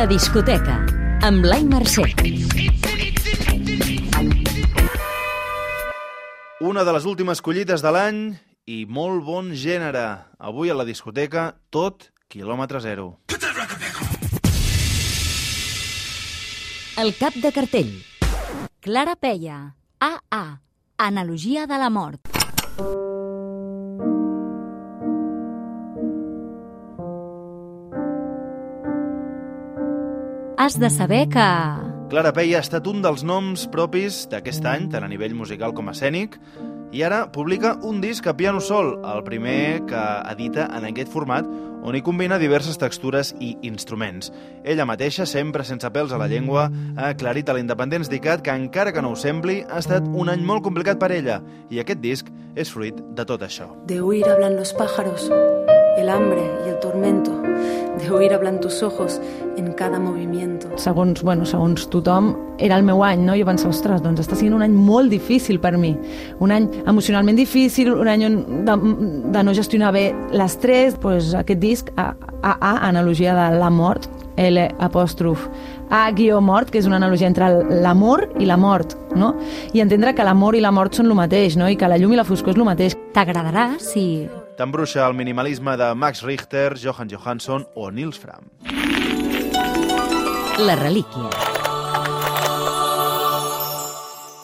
La discoteca, amb Blai Mercè. Una de les últimes collites de l'any i molt bon gènere. Avui a la discoteca, tot quilòmetre zero. El cap de cartell. Clara Peia. AA. Analogia de la mort. Has de saber que... Clara Peia ha estat un dels noms propis d'aquest any, tant a nivell musical com escènic, i ara publica un disc a piano sol, el primer que edita en aquest format, on hi combina diverses textures i instruments. Ella mateixa, sempre sense pèls a la llengua, ha aclarit a l'Independents Dicat que, encara que no ho sembli, ha estat un any molt complicat per ella, i aquest disc és fruit de tot això. De huir hablan los pájaros, el hambre y el tormento. De huir hablan tus ojos en cada movimiento. segons, bueno, segons tothom, era el meu any, no? Jo pensava, ostres, doncs està sent un any molt difícil per mi. Un any emocionalment difícil, un any de, de no gestionar bé l'estrès, doncs aquest disc, A, A, A, analogia de la mort, L apòstrof A guió mort, que és una analogia entre l'amor i la mort, no? I entendre que l'amor i la mort són el mateix, no? I que la llum i la foscor és el mateix. T'agradarà si... T'embruixa el minimalisme de Max Richter, Johan Johansson o Nils Fram. La relíquia.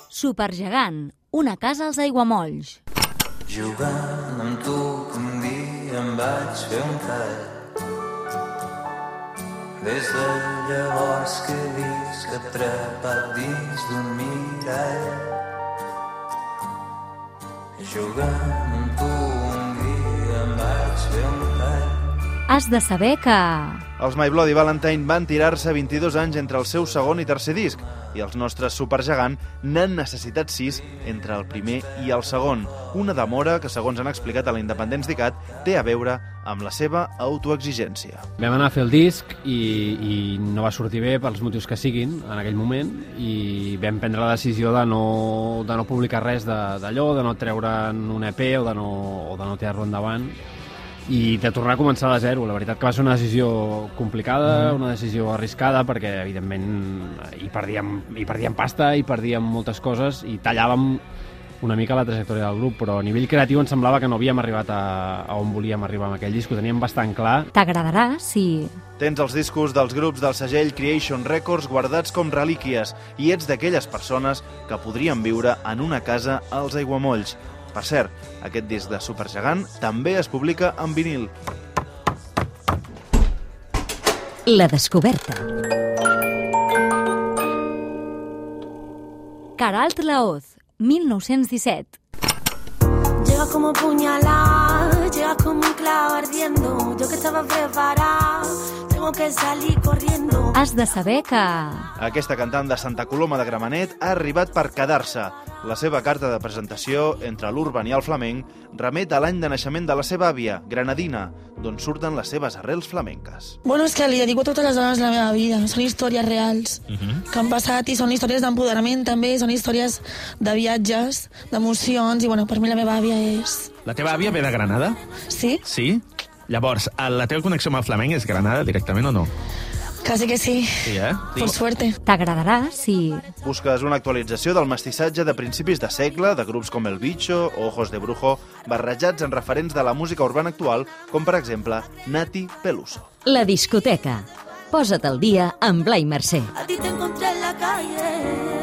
Supergegant. Una casa als aiguamolls. Jugant amb tu un dia em vaig fer un tall. Des de llavors que he vist que atrapat dins d'un mirall. Jugant amb tu Has de saber que... Els My Bloody Valentine van tirar-se 22 anys entre el seu segon i tercer disc i els nostres Supergegant n'han necessitat 6 entre el primer i el segon. Una demora que, segons han explicat a l'Independents Dicat, té a veure amb la seva autoexigència. Vam anar a fer el disc i, i no va sortir bé pels motius que siguin en aquell moment i vam prendre la decisió de no, de no publicar res d'allò, de, de no treure'n un EP o de no, o de no tirar-lo endavant i de tornar a començar de zero. La veritat que va ser una decisió complicada, una decisió arriscada, perquè evidentment hi perdíem, hi perdíem pasta, hi perdíem moltes coses i tallàvem una mica la trajectòria del grup, però a nivell creatiu ens semblava que no havíem arribat a, a on volíem arribar amb aquell disc, ho teníem bastant clar T'agradarà si... Tens els discos dels grups del segell Creation Records guardats com relíquies i ets d'aquelles persones que podrien viure en una casa als aiguamolls. Per cert, aquest disc de Supergegant també es publica en vinil. La descoberta. Caralt Laoz, 1917. Llega como puñalada, llega como un clavo ardiendo. Yo que estaba preparada, tengo que salir corriendo. Has de saber que... Aquesta cantant de Santa Coloma de Gramenet ha arribat per quedar-se. La seva carta de presentació entre l'urban i el flamenc remet a l'any de naixement de la seva àvia, Granadina, d'on surten les seves arrels flamenques. Bueno, és que li dedico a totes les dones de la meva vida. Són històries reals que han passat i són històries d'empoderament també, són històries de viatges, d'emocions i bueno, per mi la meva àvia és... La teva àvia ve de Granada? Sí? Sí? Llavors, la teva connexió amb el flamenc és Granada directament o no? Quasi que sí. Sí, eh? Per suerte. T'agradarà si... Busques una actualització del mestissatge de principis de segle de grups com El Bicho o Ojos de Brujo, barrejats en referents de la música urbana actual, com per exemple Nati Peluso. La discoteca. Posa't al dia amb Blai Mercè. A ti te encontré en la calle.